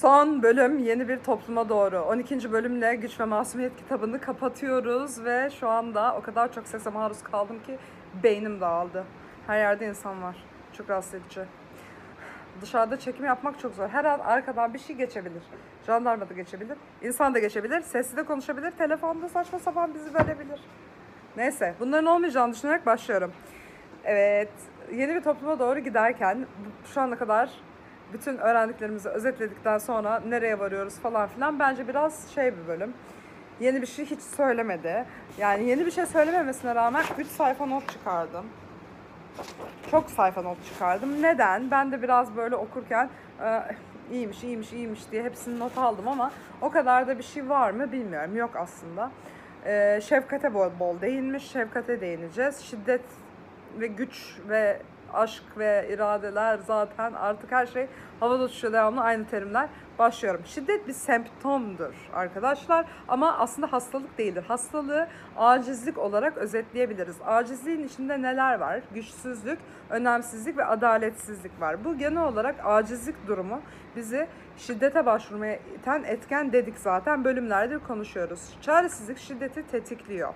Son bölüm yeni bir topluma doğru. 12. bölümle Güç ve Masumiyet kitabını kapatıyoruz ve şu anda o kadar çok sese maruz kaldım ki beynim dağıldı. Her yerde insan var. Çok rahatsız edici. Dışarıda çekim yapmak çok zor. Her an arkadan bir şey geçebilir. Jandarma da geçebilir. insan da geçebilir. Sesli de konuşabilir. Telefonda saçma sapan bizi verebilir. Neyse bunların olmayacağını düşünerek başlıyorum. Evet yeni bir topluma doğru giderken şu ana kadar bütün öğrendiklerimizi özetledikten sonra nereye varıyoruz falan filan bence biraz şey bir bölüm. Yeni bir şey hiç söylemedi. Yani yeni bir şey söylememesine rağmen 3 sayfa not çıkardım. Çok sayfa not çıkardım. Neden? Ben de biraz böyle okurken e, iyiymiş, iyiymiş, iyiymiş diye hepsini not aldım ama o kadar da bir şey var mı bilmiyorum. Yok aslında. E, şefkate bol bol değinmiş. Şefkate değineceğiz. Şiddet ve güç ve aşk ve iradeler zaten artık her şey havada uçuşuyor devamlı aynı terimler. Başlıyorum. Şiddet bir semptomdur arkadaşlar ama aslında hastalık değildir. Hastalığı acizlik olarak özetleyebiliriz. Acizliğin içinde neler var? Güçsüzlük, önemsizlik ve adaletsizlik var. Bu genel olarak acizlik durumu bizi şiddete başvurmaya iten etken dedik zaten bölümlerdir konuşuyoruz. Çaresizlik şiddeti tetikliyor.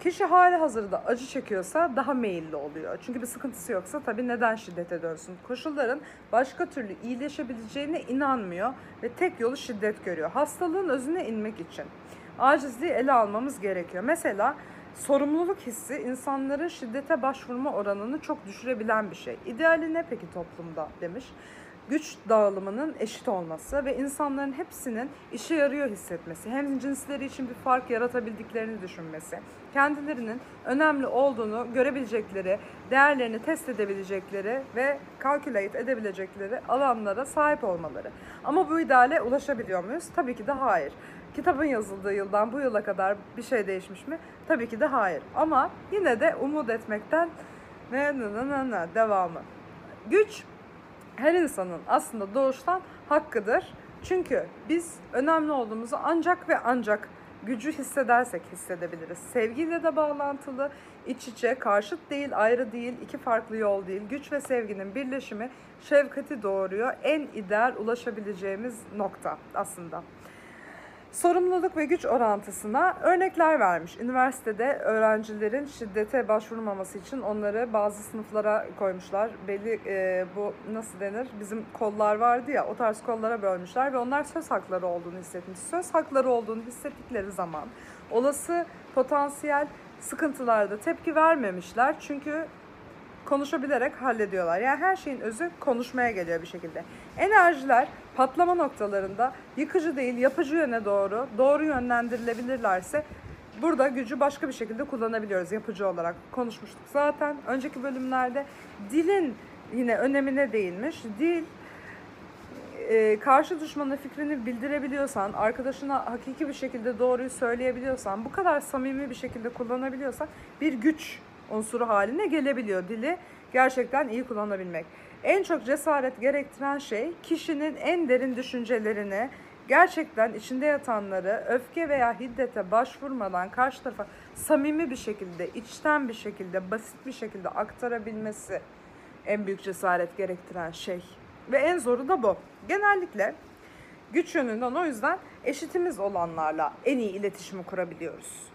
Kişi hali hazırda acı çekiyorsa daha meyilli oluyor. Çünkü bir sıkıntısı yoksa tabii neden şiddete dönsün? Koşulların başka türlü iyileşebileceğine inanmıyor ve tek yolu şiddet görüyor. Hastalığın özüne inmek için acizliği ele almamız gerekiyor. Mesela sorumluluk hissi insanların şiddete başvurma oranını çok düşürebilen bir şey. İdeali ne peki toplumda demiş güç dağılımının eşit olması ve insanların hepsinin işe yarıyor hissetmesi, hem cinsleri için bir fark yaratabildiklerini düşünmesi, kendilerinin önemli olduğunu görebilecekleri, değerlerini test edebilecekleri ve calculate edebilecekleri alanlara sahip olmaları. Ama bu ideale ulaşabiliyor muyuz? Tabii ki de hayır. Kitabın yazıldığı yıldan bu yıla kadar bir şey değişmiş mi? Tabii ki de hayır. Ama yine de umut etmekten ne ne ne ne devamı. Güç her insanın aslında doğuştan hakkıdır. Çünkü biz önemli olduğumuzu ancak ve ancak gücü hissedersek hissedebiliriz. Sevgiyle de bağlantılı, iç içe, karşıt değil, ayrı değil, iki farklı yol değil. Güç ve sevginin birleşimi şefkati doğuruyor. En ideal ulaşabileceğimiz nokta aslında. Sorumluluk ve güç orantısına örnekler vermiş. Üniversitede öğrencilerin şiddete başvurmaması için onları bazı sınıflara koymuşlar. Belli e, bu nasıl denir? Bizim kollar vardı ya o tarz kollara bölmüşler ve onlar söz hakları olduğunu hissetmiş. Söz hakları olduğunu hissettikleri zaman olası potansiyel sıkıntılarda tepki vermemişler. Çünkü konuşabilerek hallediyorlar. Yani her şeyin özü konuşmaya geliyor bir şekilde. Enerjiler patlama noktalarında yıkıcı değil, yapıcı yöne doğru, doğru yönlendirilebilirlerse burada gücü başka bir şekilde kullanabiliyoruz yapıcı olarak. Konuşmuştuk zaten. Önceki bölümlerde dilin yine önemine değinmiş. Dil e, karşı düşmana fikrini bildirebiliyorsan, arkadaşına hakiki bir şekilde doğruyu söyleyebiliyorsan, bu kadar samimi bir şekilde kullanabiliyorsan bir güç unsuru haline gelebiliyor dili gerçekten iyi kullanabilmek. En çok cesaret gerektiren şey kişinin en derin düşüncelerini gerçekten içinde yatanları öfke veya hiddete başvurmadan karşı tarafa samimi bir şekilde, içten bir şekilde, basit bir şekilde aktarabilmesi en büyük cesaret gerektiren şey. Ve en zoru da bu. Genellikle güç yönünden o yüzden eşitimiz olanlarla en iyi iletişimi kurabiliyoruz.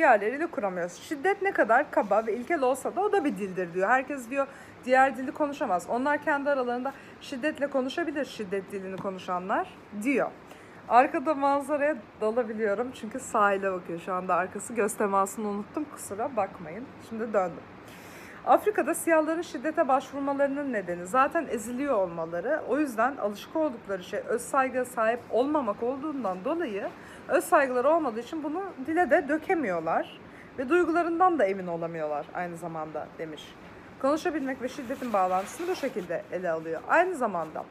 Diğerleriyle kuramıyoruz. Şiddet ne kadar kaba ve ilkel olsa da o da bir dildir diyor. Herkes diyor diğer dili konuşamaz. Onlar kendi aralarında şiddetle konuşabilir şiddet dilini konuşanlar diyor. Arkada manzaraya dalabiliyorum çünkü sahile bakıyor şu anda arkası. Göz temasını unuttum kusura bakmayın. Şimdi döndüm. Afrika'da siyahların şiddete başvurmalarının nedeni zaten eziliyor olmaları. O yüzden alışık oldukları şey öz saygıya sahip olmamak olduğundan dolayı öz saygıları olmadığı için bunu dile de dökemiyorlar. Ve duygularından da emin olamıyorlar aynı zamanda demiş. Konuşabilmek ve şiddetin bağlantısını bu şekilde ele alıyor. Aynı zamanda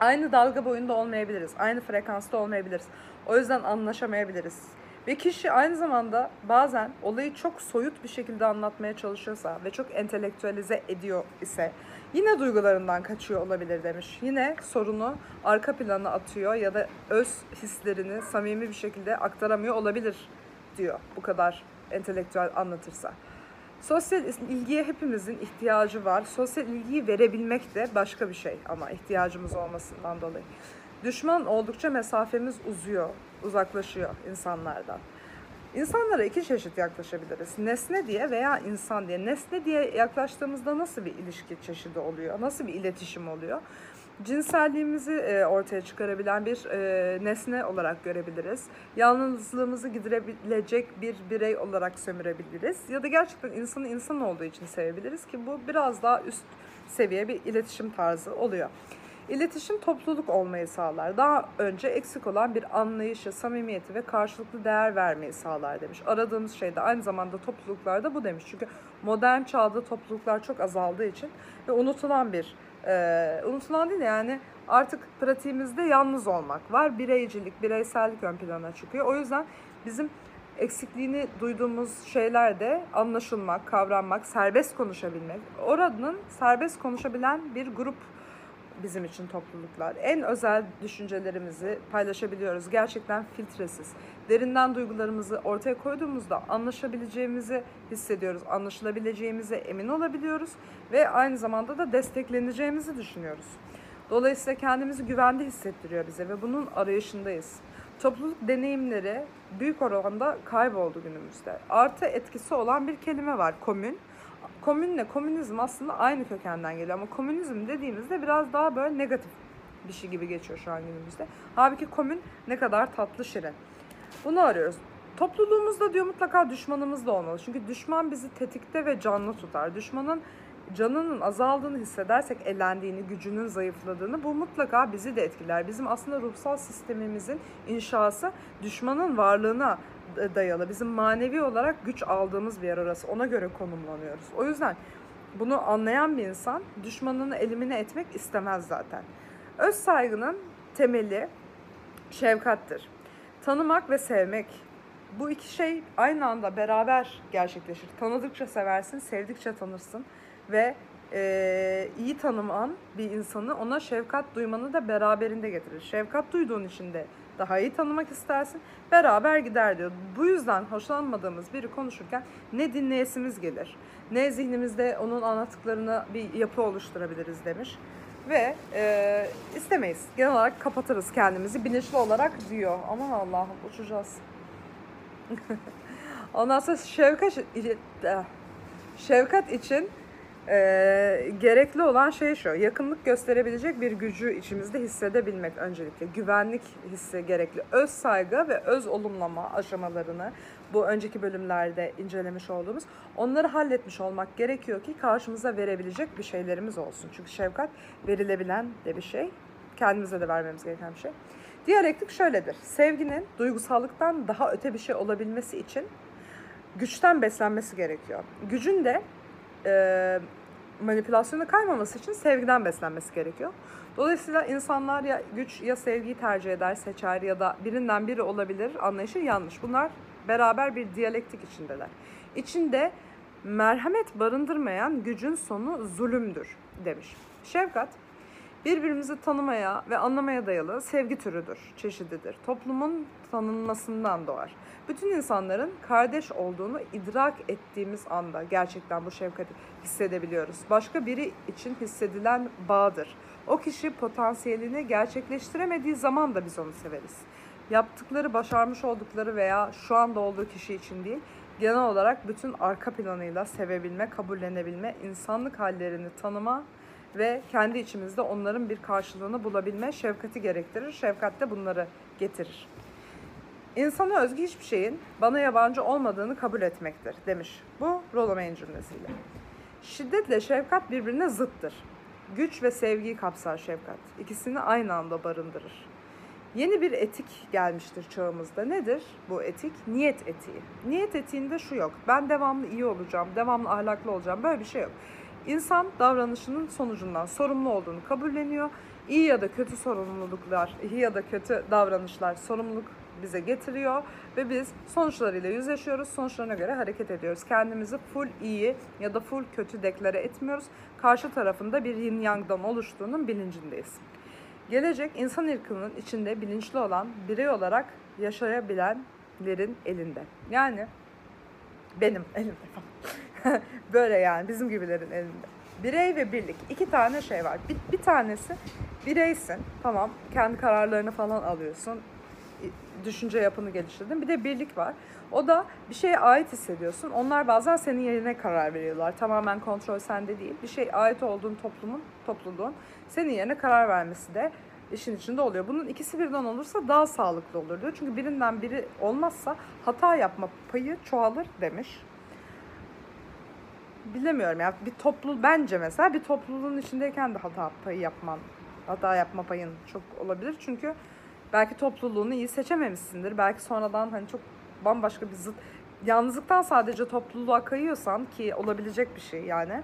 aynı dalga boyunda olmayabiliriz. Aynı frekansta olmayabiliriz. O yüzden anlaşamayabiliriz. Ve kişi aynı zamanda bazen olayı çok soyut bir şekilde anlatmaya çalışıyorsa ve çok entelektüelize ediyor ise yine duygularından kaçıyor olabilir demiş. Yine sorunu arka plana atıyor ya da öz hislerini samimi bir şekilde aktaramıyor olabilir diyor bu kadar entelektüel anlatırsa. Sosyal ilgiye hepimizin ihtiyacı var. Sosyal ilgiyi verebilmek de başka bir şey ama ihtiyacımız olmasından dolayı. Düşman oldukça mesafemiz uzuyor, uzaklaşıyor insanlardan. İnsanlara iki çeşit yaklaşabiliriz. Nesne diye veya insan diye. Nesne diye yaklaştığımızda nasıl bir ilişki çeşidi oluyor? Nasıl bir iletişim oluyor? Cinselliğimizi e, ortaya çıkarabilen bir e, nesne olarak görebiliriz. Yalnızlığımızı giderebilecek bir birey olarak sömürebiliriz. Ya da gerçekten insanı insan olduğu için sevebiliriz ki bu biraz daha üst seviye bir iletişim tarzı oluyor. İletişim topluluk olmayı sağlar. Daha önce eksik olan bir anlayışı, samimiyeti ve karşılıklı değer vermeyi sağlar demiş. Aradığımız şey de aynı zamanda topluluklarda bu demiş. Çünkü modern çağda topluluklar çok azaldığı için ve unutulan bir, e, unutulan değil de yani artık pratiğimizde yalnız olmak var. Bireycilik, bireysellik ön plana çıkıyor. O yüzden bizim eksikliğini duyduğumuz şeyler de anlaşılmak, kavranmak, serbest konuşabilmek. Oranın serbest konuşabilen bir grup bizim için topluluklar. En özel düşüncelerimizi paylaşabiliyoruz. Gerçekten filtresiz. Derinden duygularımızı ortaya koyduğumuzda anlaşabileceğimizi hissediyoruz. Anlaşılabileceğimize emin olabiliyoruz ve aynı zamanda da destekleneceğimizi düşünüyoruz. Dolayısıyla kendimizi güvende hissettiriyor bize ve bunun arayışındayız. Topluluk deneyimleri büyük oranda kayboldu günümüzde. Artı etkisi olan bir kelime var, komün komünle komünizm aslında aynı kökenden geliyor ama komünizm dediğimizde biraz daha böyle negatif bir şey gibi geçiyor şu an günümüzde. Halbuki komün ne kadar tatlı şirin. Bunu arıyoruz. Topluluğumuzda diyor mutlaka düşmanımız da olmalı. Çünkü düşman bizi tetikte ve canlı tutar. Düşmanın canının azaldığını hissedersek, elendiğini, gücünün zayıfladığını bu mutlaka bizi de etkiler. Bizim aslında ruhsal sistemimizin inşası düşmanın varlığına dayalı. Bizim manevi olarak güç aldığımız bir yer orası. Ona göre konumlanıyoruz. O yüzden bunu anlayan bir insan düşmanını elimine etmek istemez zaten. Öz saygının temeli şefkattir. Tanımak ve sevmek. Bu iki şey aynı anda beraber gerçekleşir. Tanıdıkça seversin, sevdikçe tanırsın ve e, iyi tanıman bir insanı ona şefkat duymanı da beraberinde getirir. Şefkat duyduğun için de daha iyi tanımak istersin. Beraber gider diyor. Bu yüzden hoşlanmadığımız biri konuşurken ne dinleyesimiz gelir, ne zihnimizde onun anlattıklarını bir yapı oluşturabiliriz demiş. Ve e, istemeyiz. Genel olarak kapatırız kendimizi bilinçli olarak diyor. Aman Allah'ım uçacağız. Ondan sonra şefkat, şefkat için e, gerekli olan şey şu, yakınlık gösterebilecek bir gücü içimizde hissedebilmek öncelikle. Güvenlik hissi gerekli. Öz saygı ve öz olumlama aşamalarını bu önceki bölümlerde incelemiş olduğumuz onları halletmiş olmak gerekiyor ki karşımıza verebilecek bir şeylerimiz olsun. Çünkü şefkat verilebilen de bir şey. Kendimize de vermemiz gereken bir şey. Diyalektik şöyledir. Sevginin duygusallıktan daha öte bir şey olabilmesi için güçten beslenmesi gerekiyor. Gücün de e, manipülasyona kaymaması için sevgiden beslenmesi gerekiyor. Dolayısıyla insanlar ya güç ya sevgiyi tercih eder, seçer ya da birinden biri olabilir anlayışı yanlış. Bunlar beraber bir diyalektik içindeler. İçinde merhamet barındırmayan gücün sonu zulümdür demiş. Şefkat birbirimizi tanımaya ve anlamaya dayalı sevgi türüdür, çeşididir. Toplumun tanınmasından doğar. Bütün insanların kardeş olduğunu idrak ettiğimiz anda gerçekten bu şefkati hissedebiliyoruz. Başka biri için hissedilen bağdır. O kişi potansiyelini gerçekleştiremediği zaman da biz onu severiz. Yaptıkları, başarmış oldukları veya şu anda olduğu kişi için değil, genel olarak bütün arka planıyla sevebilme, kabullenebilme, insanlık hallerini tanıma ve kendi içimizde onların bir karşılığını bulabilme şefkati gerektirir. Şefkat de bunları getirir. İnsana özgü hiçbir şeyin bana yabancı olmadığını kabul etmektir demiş. Bu Rollo May'in cümlesiyle. Şiddetle şefkat birbirine zıttır. Güç ve sevgiyi kapsar şefkat. İkisini aynı anda barındırır. Yeni bir etik gelmiştir çağımızda. Nedir bu etik? Niyet etiği. Niyet etiğinde şu yok. Ben devamlı iyi olacağım, devamlı ahlaklı olacağım. Böyle bir şey yok. İnsan davranışının sonucundan sorumlu olduğunu kabulleniyor. İyi ya da kötü sorumluluklar, iyi ya da kötü davranışlar sorumluluk bize getiriyor ve biz sonuçlarıyla yüzleşiyoruz. Sonuçlarına göre hareket ediyoruz. Kendimizi full iyi ya da full kötü deklare etmiyoruz. Karşı tarafında bir yin yangdan oluştuğunun bilincindeyiz. Gelecek insan ırkının içinde bilinçli olan birey olarak yaşayabilenlerin elinde. Yani benim elimde. Böyle yani bizim gibilerin elinde. Birey ve birlik. iki tane şey var. Bir, bir tanesi bireysin. Tamam kendi kararlarını falan alıyorsun. Düşünce yapını geliştirdin. Bir de birlik var. O da bir şeye ait hissediyorsun. Onlar bazen senin yerine karar veriyorlar. Tamamen kontrol sende değil. Bir şey ait olduğun toplumun, topluluğun senin yerine karar vermesi de işin içinde oluyor. Bunun ikisi birden olursa daha sağlıklı olur diyor. Çünkü birinden biri olmazsa hata yapma payı çoğalır demiş bilemiyorum ya. Bir toplu bence mesela bir topluluğun içindeyken de hata payı yapman hata yapma payın çok olabilir. Çünkü belki topluluğunu iyi seçememişsindir. Belki sonradan hani çok bambaşka bir zıt yalnızlıktan sadece topluluğa kayıyorsan ki olabilecek bir şey yani.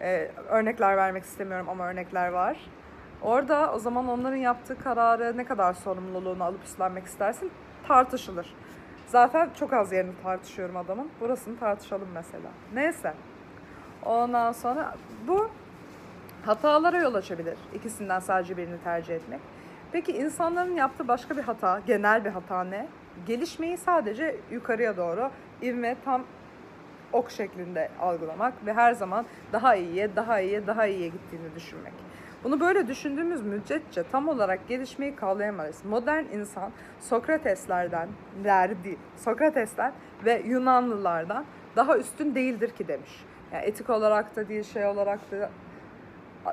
Ee, örnekler vermek istemiyorum ama örnekler var. Orada o zaman onların yaptığı kararı ne kadar sorumluluğunu alıp üstlenmek istersin tartışılır. Zaten çok az yerini tartışıyorum adamın. Burasını tartışalım mesela. Neyse Ondan sonra bu hatalara yol açabilir. İkisinden sadece birini tercih etmek. Peki insanların yaptığı başka bir hata, genel bir hata ne? Gelişmeyi sadece yukarıya doğru ivme tam ok şeklinde algılamak ve her zaman daha iyiye, daha iyiye, daha iyiye gittiğini düşünmek. Bunu böyle düşündüğümüz müddetçe tam olarak gelişmeyi kavrayamayız. Modern insan Sokrateslerden, derdi, Sokratesler ve Yunanlılardan daha üstün değildir ki demiş. Yani etik olarak da değil, şey olarak da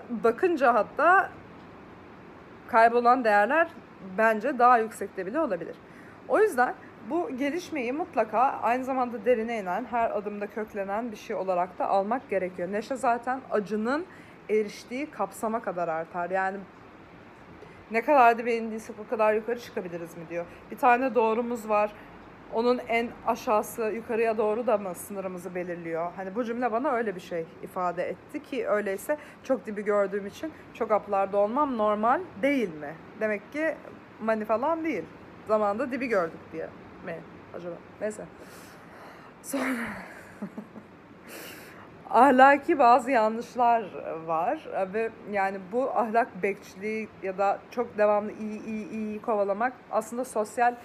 bakınca hatta kaybolan değerler bence daha yüksekte bile olabilir. O yüzden bu gelişmeyi mutlaka aynı zamanda derine inen, her adımda köklenen bir şey olarak da almak gerekiyor. Neşe zaten acının eriştiği kapsama kadar artar. Yani ne kadar da beğendiysek o kadar yukarı çıkabiliriz mi diyor. Bir tane doğrumuz var. Onun en aşağısı yukarıya doğru da mı sınırımızı belirliyor? Hani bu cümle bana öyle bir şey ifade etti ki öyleyse çok dibi gördüğüm için çok aplarda olmam normal değil mi? Demek ki mani falan değil. Zamanında dibi gördük diye mi acaba? Neyse. Sonra ahlaki bazı yanlışlar var ve yani bu ahlak bekçiliği ya da çok devamlı iyi iyi iyi kovalamak aslında sosyal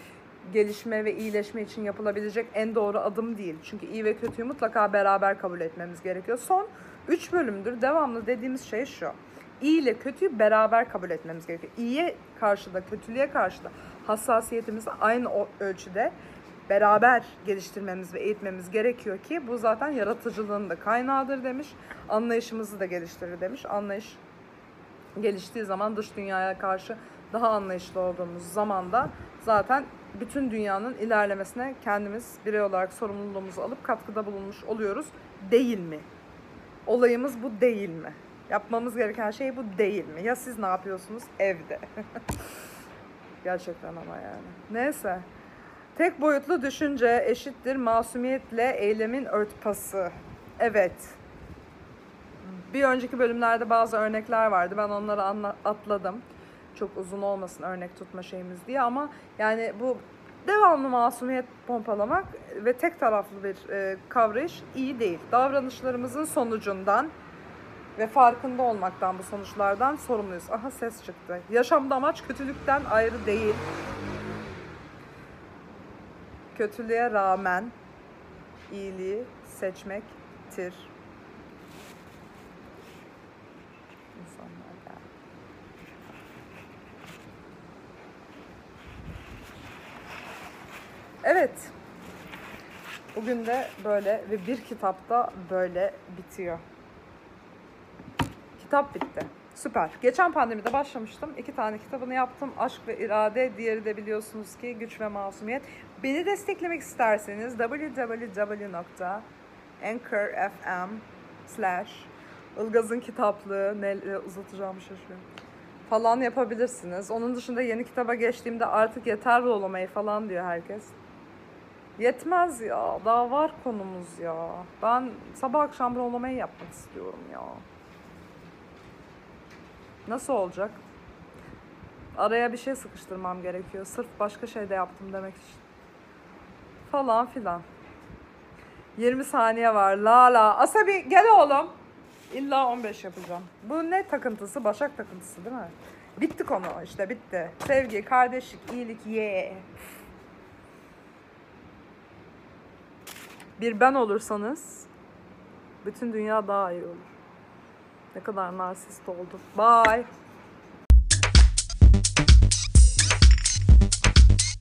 gelişme ve iyileşme için yapılabilecek en doğru adım değil. Çünkü iyi ve kötüyü mutlaka beraber kabul etmemiz gerekiyor. Son 3 bölümdür devamlı dediğimiz şey şu. İyi ile kötüyü beraber kabul etmemiz gerekiyor. İyiye karşı da kötülüğe karşı da hassasiyetimizi aynı ölçüde beraber geliştirmemiz ve eğitmemiz gerekiyor ki bu zaten yaratıcılığın da kaynağıdır demiş. Anlayışımızı da geliştirir demiş. Anlayış geliştiği zaman dış dünyaya karşı daha anlayışlı olduğumuz zamanda zaten bütün dünyanın ilerlemesine kendimiz birey olarak sorumluluğumuzu alıp katkıda bulunmuş oluyoruz. Değil mi? Olayımız bu değil mi? Yapmamız gereken şey bu değil mi? Ya siz ne yapıyorsunuz evde? Gerçekten ama yani. Neyse. Tek boyutlu düşünce eşittir masumiyetle eylemin örtbası. Evet. Bir önceki bölümlerde bazı örnekler vardı. Ben onları atladım. Çok uzun olmasın örnek tutma şeyimiz diye ama yani bu devamlı masumiyet pompalamak ve tek taraflı bir e, kavrayış iyi değil. Davranışlarımızın sonucundan ve farkında olmaktan bu sonuçlardan sorumluyuz. Aha ses çıktı. Yaşamda amaç kötülükten ayrı değil. Kötülüğe rağmen iyiliği seçmektir. İnsanlar yani. Evet. Bugün de böyle ve bir kitapta böyle bitiyor. Kitap bitti. Süper. Geçen pandemide başlamıştım. İki tane kitabını yaptım. Aşk ve irade. Diğeri de biliyorsunuz ki güç ve masumiyet. Beni desteklemek isterseniz www.anchor.fm slash Ilgaz'ın kitaplığı ne uzatacağımı şaşırıyorum falan yapabilirsiniz. Onun dışında yeni kitaba geçtiğimde artık yeter rolamayı falan diyor herkes. Yetmez ya. Daha var konumuz ya. Ben sabah akşam rolamayı yapmak istiyorum ya. Nasıl olacak? Araya bir şey sıkıştırmam gerekiyor. Sırf başka şey de yaptım demek için. Falan filan. 20 saniye var. La la. Asabi gel oğlum. İlla 15 yapacağım. Bu ne takıntısı? Başak takıntısı değil mi? Bitti konu işte bitti. Sevgi, kardeşlik, iyilik, ye. Bir ben olursanız bütün dünya daha iyi olur. Ne kadar narsist oldum. Bye.